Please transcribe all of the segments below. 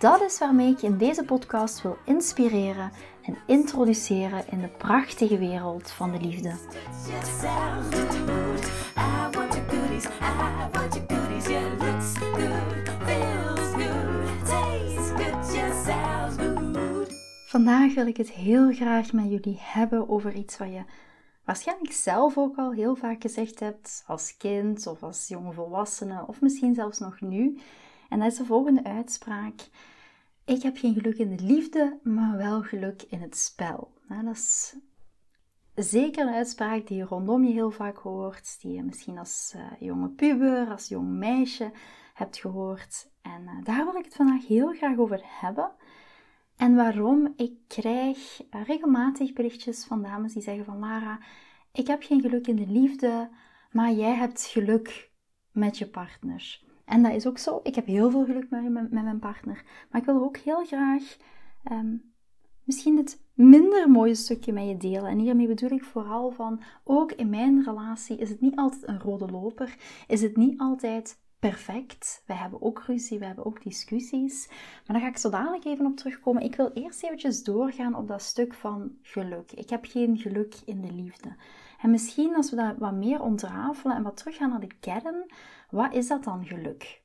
Dat is waarmee ik je in deze podcast wil inspireren en introduceren in de prachtige wereld van de liefde. Vandaag wil ik het heel graag met jullie hebben over iets wat je waarschijnlijk zelf ook al heel vaak gezegd hebt als kind of als jonge volwassene of misschien zelfs nog nu. En dat is de volgende uitspraak. Ik heb geen geluk in de liefde, maar wel geluk in het spel. Nou, dat is zeker een uitspraak die je rondom je heel vaak hoort, die je misschien als uh, jonge puber, als jong meisje hebt gehoord. En uh, daar wil ik het vandaag heel graag over hebben. En waarom? Ik krijg uh, regelmatig berichtjes van dames die zeggen van Lara, ik heb geen geluk in de liefde, maar jij hebt geluk met je partner. En dat is ook zo. Ik heb heel veel geluk met, met, mijn partner. Maar ik wil ook heel graag ehm, misschien het minder mooie stukje met je delen. En hiermee bedoel ik vooral van, ook in mijn relatie is het niet altijd een rode loper. Is het niet altijd perfect. Wij hebben ook ruzie, we hebben ook discussies. Maar daar ga ik zo dadelijk even op terugkomen. Ik wil eerst eventjes doorgaan op dat stuk van geluk. Ik heb geen geluk in de liefde. En misschien als we dat wat meer ontrafelen en wat teruggaan naar de kern, wat is dat dan geluk?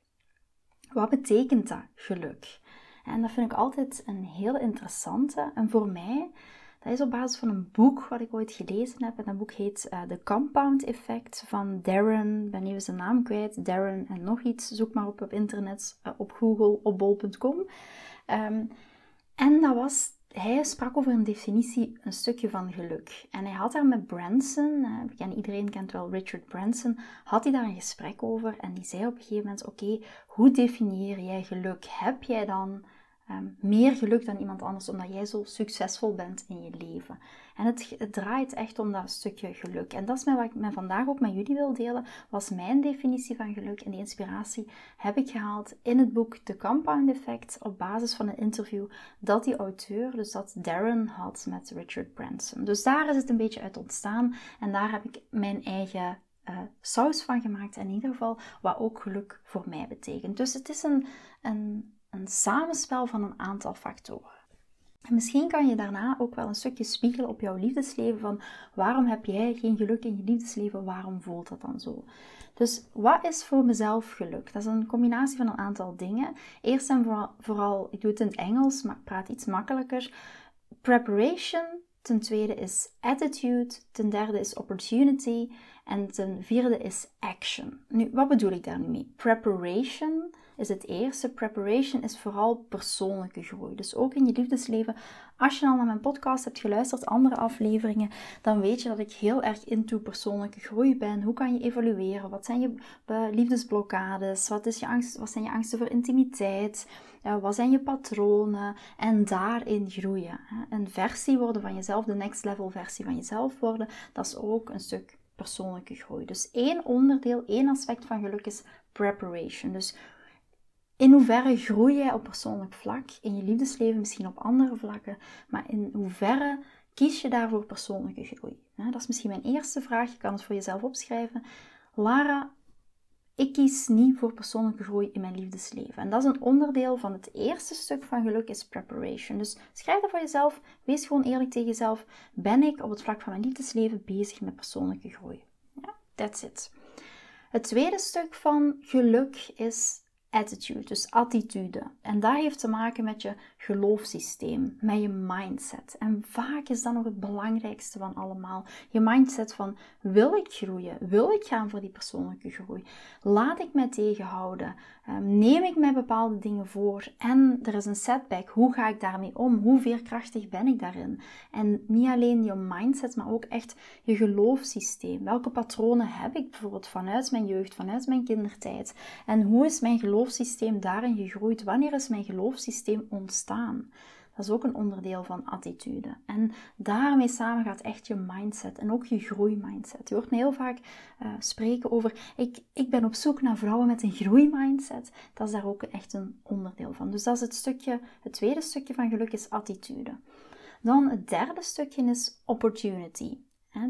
Wat betekent dat geluk? En dat vind ik altijd een heel interessante. En voor mij, dat is op basis van een boek wat ik ooit gelezen heb. En dat boek heet uh, The Compound Effect van Darren, ben even zijn naam kwijt, Darren en nog iets. Zoek maar op op internet, uh, op Google, op bol.com. Ehm, en dat was hij sprak over een definitie, een stukje van geluk. En hij had daar met Branson, uh, iedereen kent wel Richard Branson, had hij daar een gesprek over. En die zei op een gegeven moment, oké, hoe definieer jij geluk? Heb jij dan Ehm, meer geluk dan iemand anders, omdat jij zo succesvol bent in je leven. En het, draait echt om dat stukje geluk. En dat is wat ik met vandaag ook met jullie wil delen, was mijn definitie van geluk. En die inspiratie heb ik gehaald in het boek The Compound Effect, op basis van een interview dat die auteur, dus dat Darren had met Richard Branson. Dus daar is het een beetje uit ontstaan. En daar heb ik mijn eigen uh, saus van gemaakt. In ieder geval wat ook geluk voor mij betekent. Dus het is een, een een samenspel van een aantal factoren. En misschien kan je daarna ook wel een stukje spiegelen op jouw liefdesleven van waarom heb jij geen geluk in je liefdesleven, waarom voelt dat dan zo? Dus wat is voor mezelf geluk? Dat is een combinatie van een aantal dingen. Eerst en vooral, ik doe het in het Engels, maar ik praat iets makkelijker. Preparation, ten tweede is attitude, ten derde is opportunity en ten vierde is action. Nu, wat bedoel ik daar nu mee? Preparation is het eerste. Preparation is vooral persoonlijke groei. Dus ook in je liefdesleven. Als je al naar mijn podcast hebt geluisterd, andere afleveringen, dan weet je dat ik heel erg into persoonlijke groei ben. Hoe kan je evalueren? Wat zijn je liefdesblokkades? Wat, is je angst, wat zijn je angsten voor intimiteit? wat zijn je patronen? En daarin groeien. Een versie worden van jezelf, de next level versie van jezelf worden, dat is ook een stuk persoonlijke groei. Dus één onderdeel, één aspect van geluk is preparation. Dus in hoeverre groei jij op persoonlijk vlak, in je liefdesleven, misschien op andere vlakken, maar in hoeverre kies je daarvoor persoonlijke groei? Dat is misschien mijn eerste vraag, je kan het voor jezelf opschrijven. Lara, ik kies niet voor persoonlijke groei in mijn liefdesleven. En dat is een onderdeel van het eerste stuk van geluk, is preparation. Dus schrijf dat voor jezelf, wees gewoon eerlijk tegen jezelf. Ben ik op het vlak van mijn liefdesleven bezig met persoonlijke groei? Ja, that's it. Het tweede stuk van geluk is attitude, dus attitude. En dat heeft te maken met je geloofssysteem, met je mindset. En vaak is dat nog het belangrijkste van allemaal. Je mindset van, wil ik groeien? Wil ik gaan voor die persoonlijke groei? Laat ik mij tegenhouden? Ehm, neem ik mij bepaalde dingen voor? En er is een setback. Hoe ga ik daarmee om? Hoe veerkrachtig ben ik daarin? En niet alleen je mindset, maar ook echt je geloofssysteem. Welke patronen heb ik bijvoorbeeld vanuit mijn jeugd, vanuit mijn kindertijd? En hoe is mijn geloofssysteem daarin gegroeid? Wanneer is mijn geloofssysteem ontstaan? Dat is ook een onderdeel van attitude. En daarmee samen gaat echt je mindset en ook je groeimindset. Je hoort heel vaak uh, spreken over, ik, ik ben op zoek naar vrouwen met een groeimindset. Dat is daar ook echt een onderdeel van. Dus dat is het stukje, het tweede stukje van geluk is attitude. Dan het derde stukje is opportunity.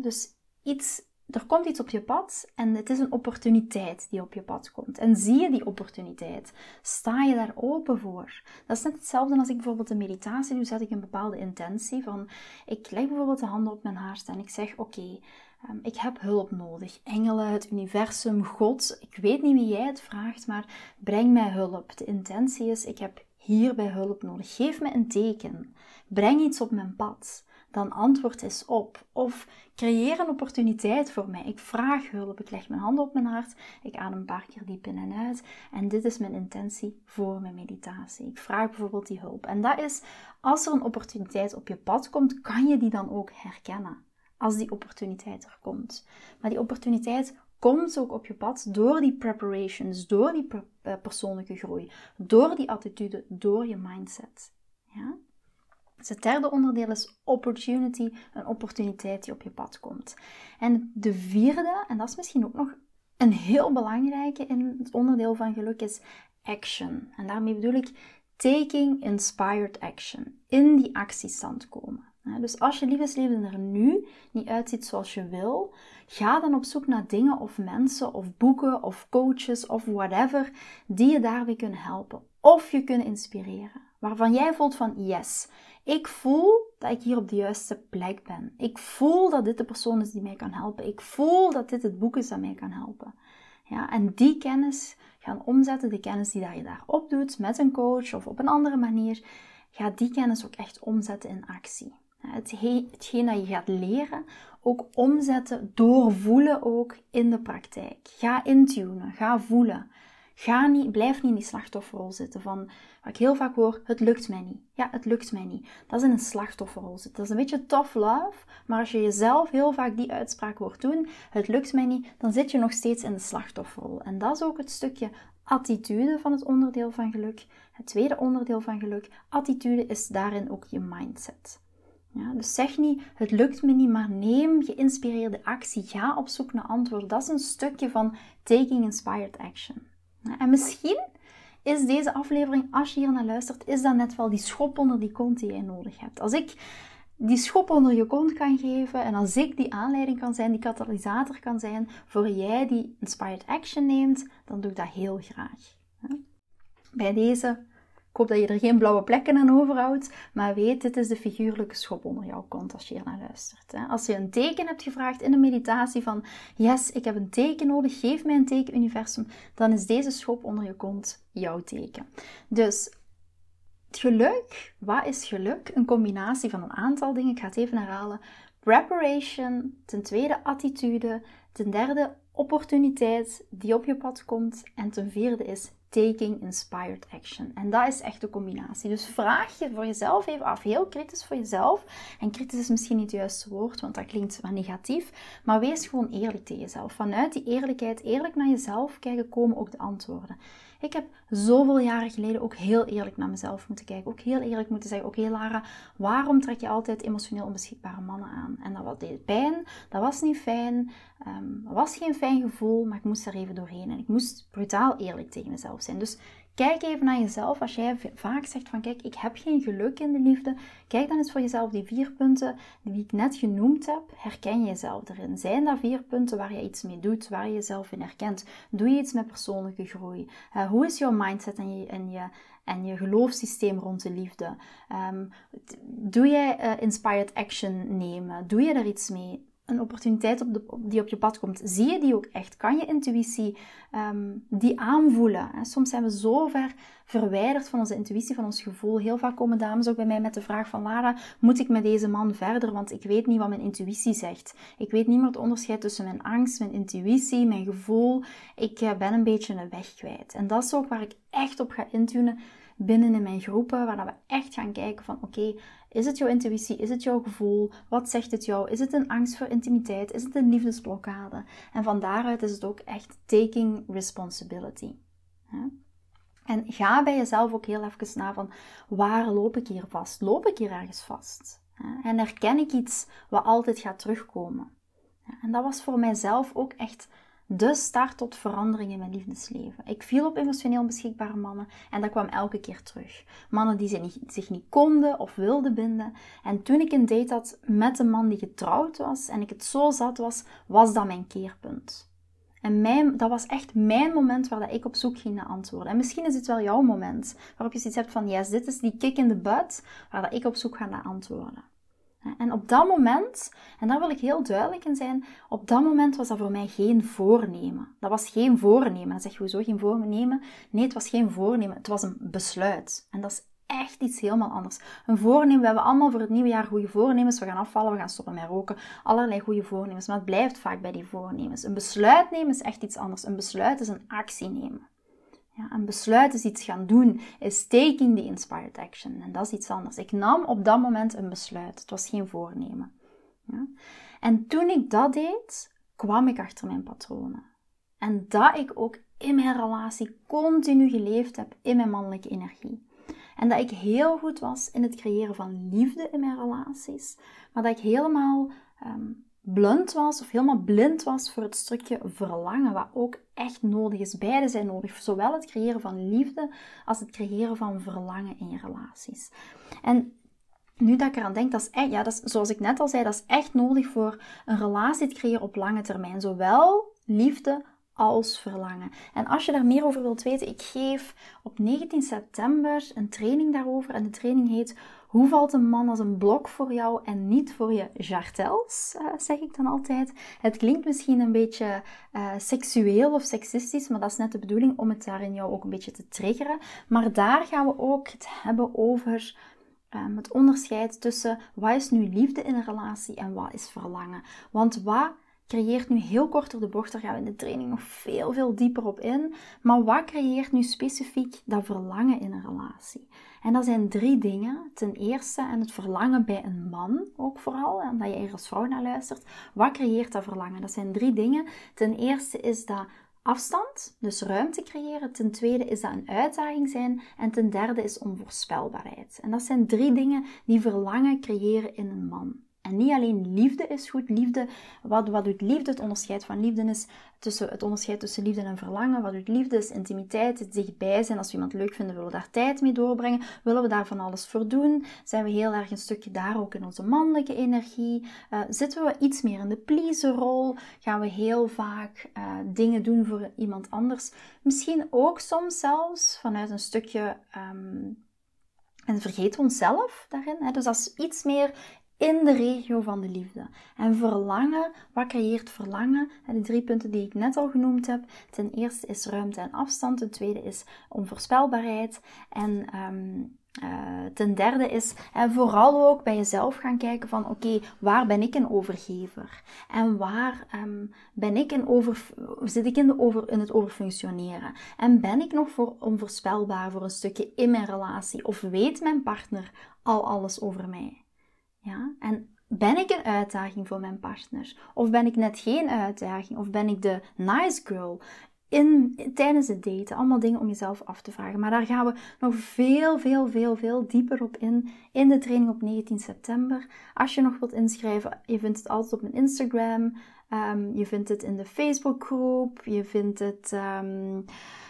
Dus iets er komt iets op je pad en het is een opportuniteit die op je pad komt. En zie je die opportuniteit? Sta je daar open voor? Dat is net hetzelfde als ik bijvoorbeeld een meditatie doe, zet ik een bepaalde intentie van, ik leg bijvoorbeeld de handen op mijn hart en ik zeg, oké, ehm, ik heb hulp nodig. Engelen, het universum, God, ik weet niet wie jij het vraagt, maar breng mij hulp. De intentie is, ik heb hierbij hulp nodig. Geef me een teken. Breng iets op mijn pad dan antwoord eens op. Of creëer een opportuniteit voor mij. Ik vraag hulp. Ik leg mijn handen op mijn hart. Ik adem een paar keer diep in en uit. En dit is mijn intentie voor mijn meditatie. Ik vraag bijvoorbeeld die hulp. En dat is, als er een opportuniteit op je pad komt, kan je die dan ook herkennen. Als die opportuniteit er komt. Maar die opportuniteit komt ook op je pad door die preparations, door die eh, persoonlijke groei, door die attitude, door je mindset. Ja? Dus het derde onderdeel is opportunity, een opportuniteit die op je pad komt. En de vierde, en dat is misschien ook nog een heel belangrijke in het onderdeel van geluk, is action. En daarmee bedoel ik taking inspired action. In die actiestand komen. Dus als je liefdesleven er nu niet uitziet zoals je wil, ga dan op zoek naar dingen of mensen of boeken of coaches of whatever die je daarbij kunnen helpen of je kunnen inspireren. Waarvan jij voelt van yes, ik voel dat ik hier op de juiste plek ben. Ik voel dat dit de persoon is die mij kan helpen. Ik voel dat dit het boek is dat mij kan helpen. Ja, en die kennis gaan omzetten, de kennis die je daar opdoet met een coach of op een andere manier, ga die kennis ook echt omzetten in actie. Hetgeen dat je gaat leren, ook omzetten, doorvoelen ook in de praktijk. Ga intunen, ga voelen. Ga niet, blijf niet in die slachtofferrol zitten van, wat ik heel vaak hoor, het lukt mij niet. Ja, het lukt mij niet. Dat is in een slachtofferrol zitten. Dat is een beetje tough love, maar als je jezelf heel vaak die uitspraak hoort doen, het lukt mij niet, dan zit je nog steeds in de slachtofferrol. En dat is ook het stukje attitude van het onderdeel van geluk. Het tweede onderdeel van geluk, attitude, is daarin ook je mindset. Ja, dus zeg niet, het lukt me niet, maar neem geïnspireerde actie. Ga op zoek naar antwoorden. Dat is een stukje van taking inspired action. En misschien is deze aflevering, als je hier naar luistert, is dat net wel die schop onder die kont die jij nodig hebt. Als ik die schop onder je kont kan geven en als ik die aanleiding kan zijn, die katalysator kan zijn voor jij die inspired action neemt, dan doe ik dat heel graag. Bij deze ik hoop dat je er geen blauwe plekken aan overhoudt, maar weet, dit is de figuurlijke schop onder jouw kont als je hier naar luistert. Als je een teken hebt gevraagd in de meditatie van, yes, ik heb een teken nodig, geef mij een teken universum, dan is deze schop onder je kont jouw teken. Dus geluk, wat is geluk? Een combinatie van een aantal dingen, ik ga het even herhalen. Preparation, ten tweede attitude, ten derde opportuniteit die op je pad komt en ten vierde is taking inspired action. En dat is echt de combinatie. Dus vraag je voor jezelf even af, heel kritisch voor jezelf. En kritisch is misschien niet het juiste woord, want dat klinkt wat negatief. Maar wees gewoon eerlijk tegen jezelf. Vanuit die eerlijkheid, eerlijk naar jezelf kijken, komen ook de antwoorden. Ik heb zoveel jaren geleden ook heel eerlijk naar mezelf moeten kijken. Ook heel eerlijk moeten zeggen: Oké, Lara, waarom trek je altijd emotioneel onbeschikbare mannen aan? En dat deed pijn, dat was niet fijn, dat was geen fijn gevoel, maar ik moest er even doorheen. En ik moest brutaal eerlijk tegen mezelf zijn. Dus Kijk even naar jezelf. Als jij vaak zegt van kijk, ik heb geen geluk in de liefde. Kijk dan eens voor jezelf die vier punten die ik net genoemd heb. Herken je jezelf erin? Zijn dat vier punten waar je iets mee doet, waar je jezelf in herkent? Doe je iets met persoonlijke groei? Uh, hoe is jouw mindset en je, en je, en je geloofssysteem rond de liefde? Um, doe jij uh, inspired action nemen? Doe je daar iets mee? Een opportuniteit op de, die op je pad komt, zie je die ook echt? Kan je intuïtie um, die aanvoelen? Soms zijn we zo ver verwijderd van onze intuïtie, van ons gevoel. Heel vaak komen dames ook bij mij met de vraag van Lara, moet ik met deze man verder? Want ik weet niet wat mijn intuïtie zegt. Ik weet niet meer het onderscheid tussen mijn angst, mijn intuïtie, mijn gevoel. Ik eh, ben een beetje een weg kwijt. En dat is ook waar ik echt op ga intunen binnen in mijn groepen, waar we echt gaan kijken van oké, is het jouw intuïtie? Is het jouw gevoel? Wat zegt het jou? Is het een angst voor intimiteit? Is het een liefdesblokkade? En van daaruit is het ook echt taking responsibility. En ga bij jezelf ook heel even na van waar loop ik hier vast? Loop ik hier ergens vast? En herken ik iets wat altijd gaat terugkomen? En dat was voor mijzelf ook echt de start tot verandering in mijn liefdesleven. Ik viel op emotioneel beschikbare mannen en dat kwam elke keer terug. Mannen die zich niet, konden of wilden binden. En toen ik een date had met een man die getrouwd was en ik het zo zat was, was dat mijn keerpunt. En mijn, dat was echt mijn moment waar dat ik op zoek ging naar antwoorden. En misschien is het wel jouw moment waarop je zoiets hebt van, yes, dit is die kick in de butt waar dat ik op zoek ga naar antwoorden. En op dat moment, en daar wil ik heel duidelijk in zijn, op dat moment was dat voor mij geen voornemen. Dat was geen voornemen. Dan zeg je, hoezo geen voornemen? Nee, het was geen voornemen. Het was een besluit. En dat is echt iets helemaal anders. Een voornemen, we hebben allemaal voor het nieuwe jaar goede voornemens. We gaan afvallen, we gaan stoppen met roken. Allerlei goede voornemens. Maar het blijft vaak bij die voornemens. Een besluit nemen is echt iets anders. Een besluit is een actie nemen. Ja, een besluit is iets gaan doen, is taking the inspired action. En dat is iets anders. Ik nam op dat moment een besluit. Het was geen voornemen. Ja? En toen ik dat deed, kwam ik achter mijn patronen. En dat ik ook in mijn relatie continu geleefd heb in mijn mannelijke energie. En dat ik heel goed was in het creëren van liefde in mijn relaties, maar dat ik helemaal um, blunt was of helemaal blind was voor het stukje verlangen, wat ook echt nodig is. Beide zijn nodig, zowel het creëren van liefde als het creëren van verlangen in relaties. En nu dat ik eraan denk, dat is ja, dat is, zoals ik net al zei, dat is echt nodig voor een relatie te creëren op lange termijn. Zowel liefde als verlangen. En als je daar meer over wilt weten, ik geef op 19 september een training daarover. En de training heet Hoe valt een man als een blok voor jou en niet voor je jartels? Uh, zeg ik dan altijd. Het klinkt misschien een beetje uh, seksueel of seksistisch, maar dat is net de bedoeling om het daar in jou ook een beetje te triggeren. Maar daar gaan we ook het hebben over um, het onderscheid tussen wat is nu liefde in een relatie en wat is verlangen. Want wat creëert nu heel kort door de bocht, daar gaan we in de training nog veel, veel dieper op in. Maar wat creëert nu specifiek dat verlangen in een relatie? En dat zijn drie dingen. Ten eerste, en het verlangen bij een man ook vooral, omdat je er als vrouw naar luistert. Wat creëert dat verlangen? Dat zijn drie dingen. Ten eerste is dat afstand, dus ruimte creëren. Ten tweede is dat een uitdaging zijn. En ten derde is onvoorspelbaarheid. En dat zijn drie dingen die verlangen creëren in een man. En niet alleen liefde is goed. Liefde, wat, wat doet liefde? Het onderscheid van liefde is tussen, het onderscheid tussen liefde en verlangen. Wat doet liefde? Is intimiteit, het dichtbij zijn. Als we iemand leuk vinden, willen we daar tijd mee doorbrengen. Willen we daar van alles voor doen? Zijn we heel erg een stukje daar ook in onze mannelijke energie? Uh, zitten we iets meer in de pleaser-rol? Gaan we heel vaak uh, dingen doen voor iemand anders? Misschien ook soms zelfs vanuit een stukje... Um, en vergeten we onszelf daarin. Dus als iets meer in de regio van de liefde. En verlangen, wat creëert verlangen? De drie punten die ik net al genoemd heb. Ten eerste is ruimte en afstand. Ten tweede is onvoorspelbaarheid. En um, uh, ten derde is en vooral ook bij jezelf gaan kijken van oké, waar ben ik een overgever? En waar um, ben ik een over, zit ik in, de over, in het overfunctioneren? En ben ik nog voor onvoorspelbaar voor een stukje in mijn relatie? Of weet mijn partner al alles over mij? Ja? En ben ik een uitdaging voor mijn partner? Of ben ik net geen uitdaging? Of ben ik de nice girl? In, tijdens het daten. Allemaal dingen om jezelf af te vragen. Maar daar gaan we nog veel, veel, veel, veel dieper op in. In de training op 19 september. Als je nog wilt inschrijven, je vindt het altijd op mijn Instagram. Um, je vindt het in de Facebookgroep. Je vindt het... Um,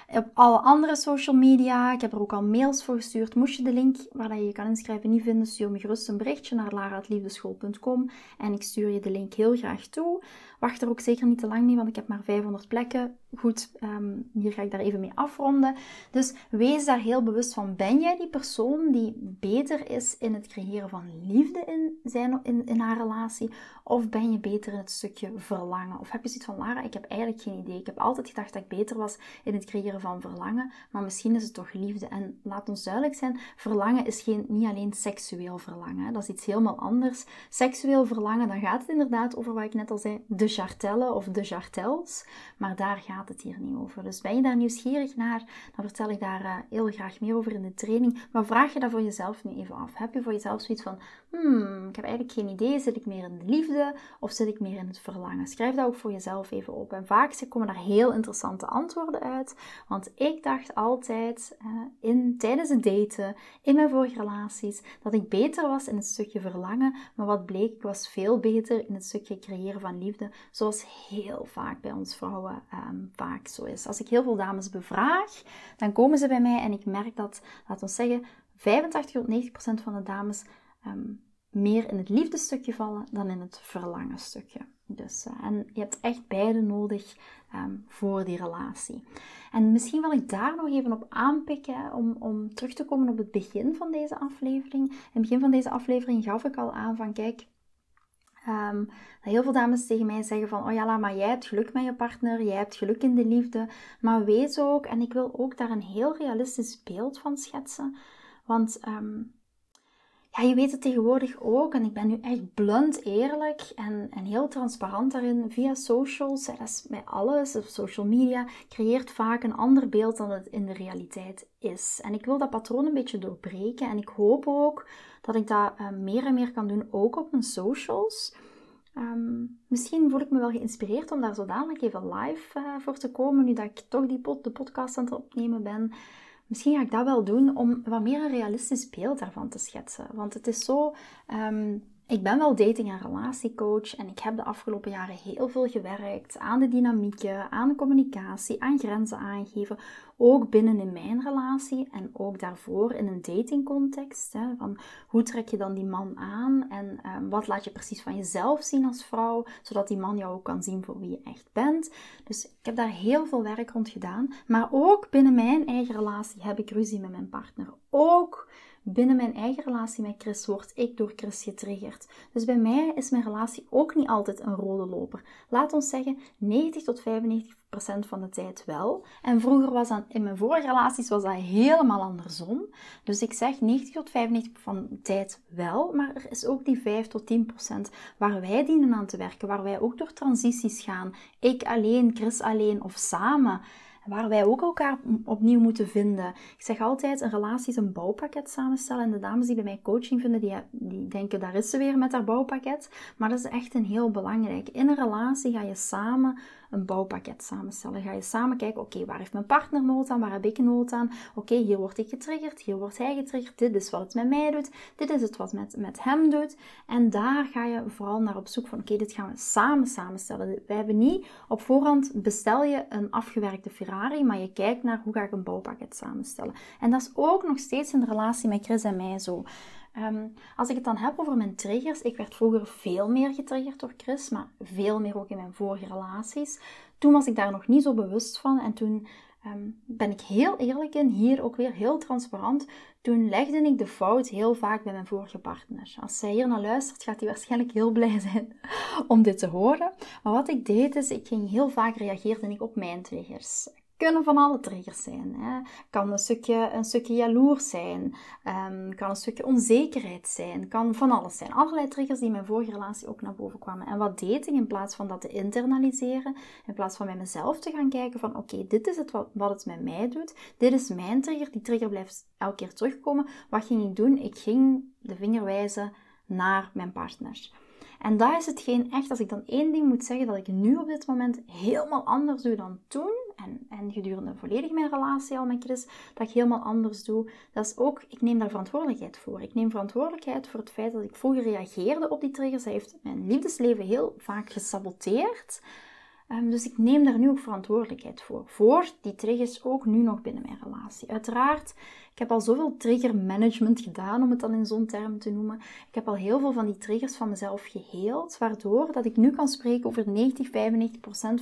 op alle andere social media. Ik heb er ook al mails voor gestuurd. Moest je de link waar je je kan inschrijven niet vinden, stuur me gerust een berichtje naar lara.liefdeschool.com en ik stuur je de link heel graag toe. Wacht er ook zeker niet te lang mee, want ik heb maar 500 plekken. Goed, um, hier ga ik daar even mee afronden. Dus wees daar heel bewust van. Ben jij die persoon die beter is in het creëren van liefde in, zijn, in, in haar relatie? Of ben je beter in het stukje verlangen? Of heb je zoiets van, Lara, ik heb eigenlijk geen idee. Ik heb altijd gedacht dat ik beter was in het creëren van verlangen. Maar misschien is het toch liefde. En laat ons duidelijk zijn, verlangen is geen, niet alleen seksueel verlangen. Dat is iets helemaal anders. Seksueel verlangen, dan gaat het inderdaad over wat ik net al zei, de chartellen of de chartels. Maar daar gaat het hier niet over. Dus ben je daar nieuwsgierig naar, dan vertel ik daar uh, heel graag meer over in de training. Maar vraag je dat voor jezelf nu even af. Heb je voor jezelf zoiets van, hmm, ik heb eigenlijk geen idee, zit ik meer in de liefde of zit ik meer in het verlangen? Schrijf dat ook voor jezelf even op. En vaak komen daar heel interessante antwoorden uit. Want ik dacht altijd, uh, in, tijdens het daten, in mijn vorige relaties, dat ik beter was in het stukje verlangen. Maar wat bleek, ik was veel beter in het stukje creëren van liefde. Zoals heel vaak bij ons vrouwen ehm, vaak zo is. Als ik heel veel dames bevraag, dan komen ze bij mij en ik merk dat, laten we zeggen, 85 tot 90 procent van de dames ehm, meer in het liefdestukje vallen dan in het verlangen stukje. Dus, uh, en je hebt echt beide nodig um, voor die relatie. En misschien wil ik daar nog even op aanpikken om, om terug te komen op het begin van deze aflevering. In het begin van deze aflevering gaf ik al aan van kijk, Um, heel veel dames tegen mij zeggen van, oh ja, maar jij hebt geluk met je partner, jij hebt geluk in de liefde. Maar weet ook, en ik wil ook daar een heel realistisch beeld van schetsen. Want um, ja, je weet het tegenwoordig ook, en ik ben nu echt blunt eerlijk en, en heel transparant daarin. Via socials, dat is met alles, social media, creëert vaak een ander beeld dan het in de realiteit is. En ik wil dat patroon een beetje doorbreken en ik hoop ook dat ik dat uh, meer en meer kan doen, ook op mijn socials. Um, misschien voel ik me wel geïnspireerd om daar zodanig even live uh, voor te komen, nu dat ik toch die pod, de podcast aan het opnemen ben. Misschien ga ik dat wel doen om wat meer een realistisch beeld daarvan te schetsen. Want het is zo. Um, ik ben wel dating- en relatiecoach en ik heb de afgelopen jaren heel veel gewerkt aan de dynamieken, aan communicatie, aan grenzen aangeven. Ook binnen in mijn relatie en ook daarvoor in een datingcontext. Van hoe trek je dan die man aan en um, wat laat je precies van jezelf zien als vrouw, zodat die man jou ook kan zien voor wie je echt bent. Dus ik heb daar heel veel werk rond gedaan. Maar ook binnen mijn eigen relatie heb ik ruzie met mijn partner. Ook binnen mijn eigen relatie met Chris word ik door Chris getriggerd. Dus bij mij is mijn relatie ook niet altijd een rode loper. Laat ons zeggen 90 tot 95 procent van de tijd wel. En vroeger was dat, in mijn vorige relaties was dat helemaal andersom. Dus ik zeg 90 tot 95 van de tijd wel, maar er is ook die 5 tot 10 procent waar wij dienen aan te werken, waar wij ook door transities gaan. Ik alleen, Chris alleen of samen waar wij ook elkaar opnieuw moeten vinden. Ik zeg altijd, een relatie is een bouwpakket samenstellen. En de dames die bij mij coaching vinden, die, die denken, daar is ze weer met haar bouwpakket. Maar dat is echt een heel belangrijk. In een relatie ga je samen een bouwpakket samenstellen. Ga je samen kijken, oké, waar heeft mijn partner nood aan, waar heb ik nood aan? Oké, hier word ik getriggerd, hier wordt hij getriggerd, dit is wat het met mij doet, dit is het wat met, met hem doet. En daar ga je vooral naar op zoek van, oké, dit gaan we samen samenstellen. We hebben niet op voorhand, bestel je een afgewerkte Ferrari, maar je kijkt naar hoe ga ik een bouwpakket samenstellen. En dat is ook nog steeds in de relatie met Chris en mij zo. Um, als ik het dan heb over mijn triggers, ik werd vroeger veel meer getriggerd door Chris, maar veel meer ook in mijn vorige relaties. Toen was ik daar nog niet zo bewust van en toen um, ben ik heel eerlijk in, hier ook weer heel transparant. Toen legde ik de fout heel vaak bij mijn vorige partner. Als zij hier naar luistert, gaat hij waarschijnlijk heel blij zijn om dit te horen. Maar wat ik deed is, ik ging heel vaak reageerde ik op mijn triggers kunnen van alle triggers zijn. Hè. Kan een stukje, een stukje jaloers zijn, um, kan een stukje onzekerheid zijn, kan van alles zijn. Allerlei triggers die in mijn vorige relatie ook naar boven kwamen. En wat deed ik in plaats van dat te internaliseren, in plaats van bij mezelf te gaan kijken van oké, dit is het wat, wat het met mij doet, dit is mijn trigger, die trigger blijft elke keer terugkomen. Wat ging ik doen? Ik ging de vinger wijzen naar mijn partner. En dat is hetgeen echt, als ik dan één ding moet zeggen, dat ik nu op dit moment helemaal anders doe dan toen, en, en gedurende volledig mijn relatie al met Chris, dat ik helemaal anders doe. Dat is ook, ik neem daar verantwoordelijkheid voor. Ik neem verantwoordelijkheid voor het feit dat ik vroeger reageerde op die triggers. Hij heeft mijn liefdesleven heel vaak gesaboteerd. Um, dus ik neem daar nu ook verantwoordelijkheid voor. Voor die triggers ook nu nog binnen mijn relatie. Uiteraard ik heb al zoveel trigger management gedaan, om het dan in zo'n term te noemen. Ik heb al heel veel van die triggers van mezelf geheeld, waardoor dat ik nu kan spreken over 90, 95%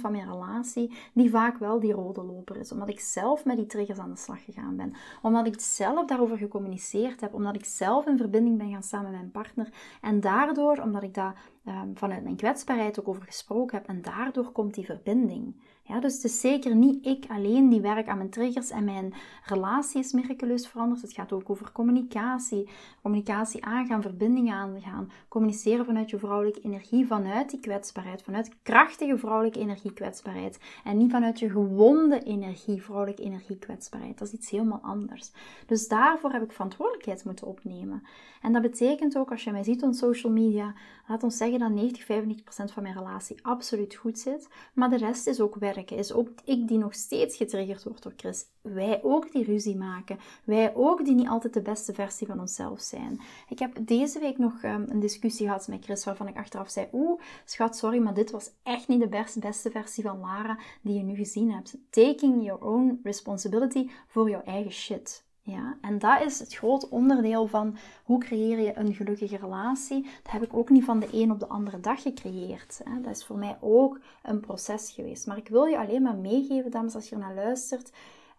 van mijn relatie, die vaak wel die rode loper is. Omdat ik zelf met die triggers aan de slag gegaan ben. Omdat ik zelf daarover gecommuniceerd heb. Omdat ik zelf in verbinding ben gaan staan met mijn partner. En daardoor, omdat ik daar um, vanuit mijn kwetsbaarheid ook over gesproken heb, en daardoor komt die verbinding. Ja, dus het is zeker niet ik alleen die werk aan mijn triggers en mijn relatie is miraculeus veranderd. Het gaat ook over communicatie. Communicatie aangaan, verbindingen aangaan. Communiceren vanuit je vrouwelijke energie, vanuit die kwetsbaarheid. Vanuit krachtige vrouwelijke energie kwetsbaarheid. En niet vanuit je gewonde energie, vrouwelijke energie kwetsbaarheid. Dat is iets helemaal anders. Dus daarvoor heb ik verantwoordelijkheid moeten opnemen. En dat betekent ook, als je mij ziet op social media, laat ons zeggen dat 90, 95% van mijn relatie absoluut goed zit. Maar de rest is ook Is ook ik die nog steeds getriggerd wordt door Chris. Wij ook die ruzie maken. Wij ook die niet altijd de beste versie van onszelf zijn. Ik heb deze week nog um, een discussie gehad met Chris waarvan ik achteraf zei: Oeh, schat, sorry, maar dit was echt niet de best, beste versie van Lara die je nu gezien hebt. Taking your own responsibility voor jouw eigen shit. Ja, en dat is het groot onderdeel van hoe creëer je een gelukkige relatie. Dat heb ik ook niet van de een op de andere dag gecreëerd. Hè. Dat is voor mij ook een proces geweest. Maar ik wil je alleen maar meegeven, dames, als je naar luistert.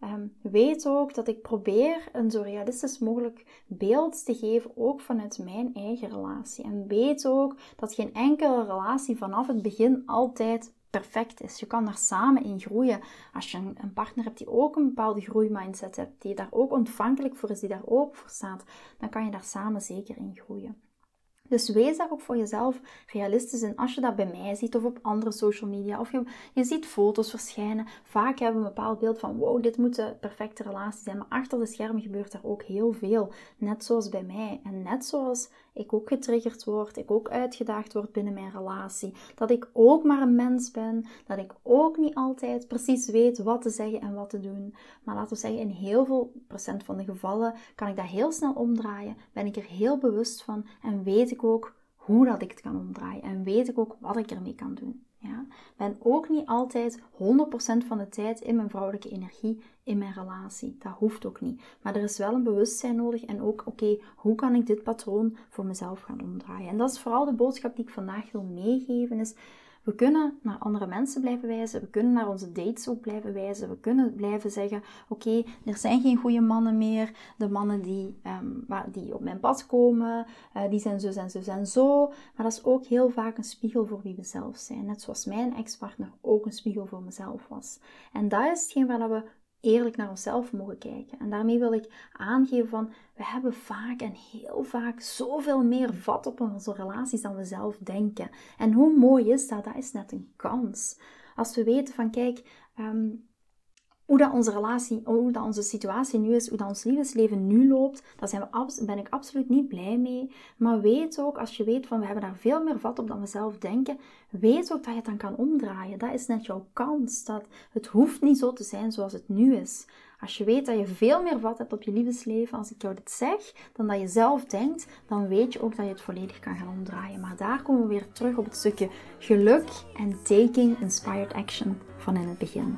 Um, weet ook dat ik probeer een zo realistisch mogelijk beeld te geven, ook vanuit mijn eigen relatie. En weet ook dat geen enkele relatie vanaf het begin altijd perfect is. Je kan daar samen in groeien. Als je een, partner hebt die ook een bepaalde groeimindset hebt, die daar ook ontvankelijk voor is, die daar ook voor staat, dan kan je daar samen zeker in groeien. Dus wees daar ook voor jezelf realistisch in. Als je dat bij mij ziet of op andere social media of je, je ziet foto's verschijnen. Vaak hebben we een bepaald beeld van wow, dit moet de perfecte relatie zijn. Maar achter de schermen gebeurt er ook heel veel. Net zoals bij mij. En net zoals ik ook getriggerd word, ik ook uitgedaagd word binnen mijn relatie. Dat ik ook maar een mens ben, dat ik ook niet altijd precies weet wat te zeggen en wat te doen. Maar laten we zeggen, in heel veel procent van de gevallen kan ik dat heel snel omdraaien, ben ik er heel bewust van en weet ik ook hoe dat ik het kan omdraaien en weet ik ook wat ik ermee kan doen. Ja? Ben ook niet altijd 100% van de tijd in mijn vrouwelijke energie in mijn relatie. Dat hoeft ook niet. Maar er is wel een bewustzijn nodig en ook, oké, hoe kan ik dit patroon voor mezelf gaan omdraaien? En dat is vooral de boodschap die ik vandaag wil meegeven, is we kunnen naar andere mensen blijven wijzen. We kunnen naar onze dates ook blijven wijzen. We kunnen blijven zeggen: Oké, er zijn geen goede mannen meer. De mannen die, um, die op mijn pad komen, uh, die zijn zo en zo en zo. Maar dat is ook heel vaak een spiegel voor wie we zelf zijn. Net zoals mijn ex-partner ook een spiegel voor mezelf was. En dat is hetgeen waar we eerlijk naar onszelf mogen kijken. En daarmee wil ik aangeven van, we hebben vaak en heel vaak zoveel meer vat op onze relaties dan we zelf denken. En hoe mooi is dat? Dat is net een kans. Als we weten van, kijk, ehm, hoe dat onze relatie, hoe dat onze situatie nu is, hoe dat ons liefdesleven nu loopt, daar ben ik absoluut niet blij mee. Maar weet ook, als je weet van we hebben daar veel meer vat op dan we zelf denken, weet ook dat je het dan kan omdraaien. Dat is net jouw kans. Dat het hoeft niet zo te zijn zoals het nu is. Als je weet dat je veel meer vat hebt op je liefdesleven, als ik jou dit zeg, dan dat je zelf denkt, dan weet je ook dat je het volledig kan gaan omdraaien. Maar daar komen we weer terug op het stukje geluk en taking inspired action van in het begin.